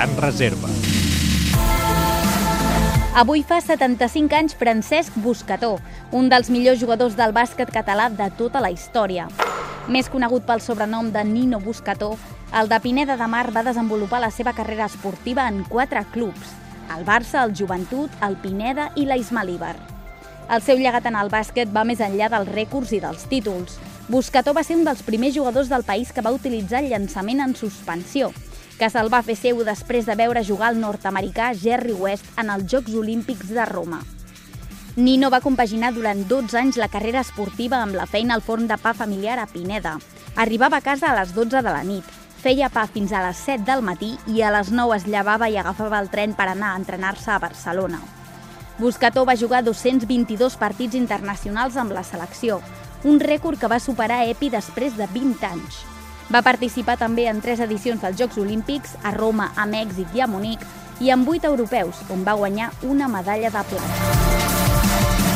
gran reserva. Avui fa 75 anys Francesc Buscató, un dels millors jugadors del bàsquet català de tota la història. Més conegut pel sobrenom de Nino Buscató, el de Pineda de Mar va desenvolupar la seva carrera esportiva en quatre clubs, el Barça, el Joventut, el Pineda i la. El seu llegat en el bàsquet va més enllà dels rècords i dels títols. Buscató va ser un dels primers jugadors del país que va utilitzar el llançament en suspensió, que se'l va fer seu després de veure jugar el nord-americà Jerry West en els Jocs Olímpics de Roma. Nino va compaginar durant 12 anys la carrera esportiva amb la feina al forn de pa familiar a Pineda. Arribava a casa a les 12 de la nit, feia pa fins a les 7 del matí i a les 9 es llevava i agafava el tren per anar a entrenar-se a Barcelona. Buscató va jugar 222 partits internacionals amb la selecció, un rècord que va superar Epi després de 20 anys. Va participar també en tres edicions dels Jocs Olímpics, a Roma, a Mèxic i a Munic, i en vuit europeus, on va guanyar una medalla de plata.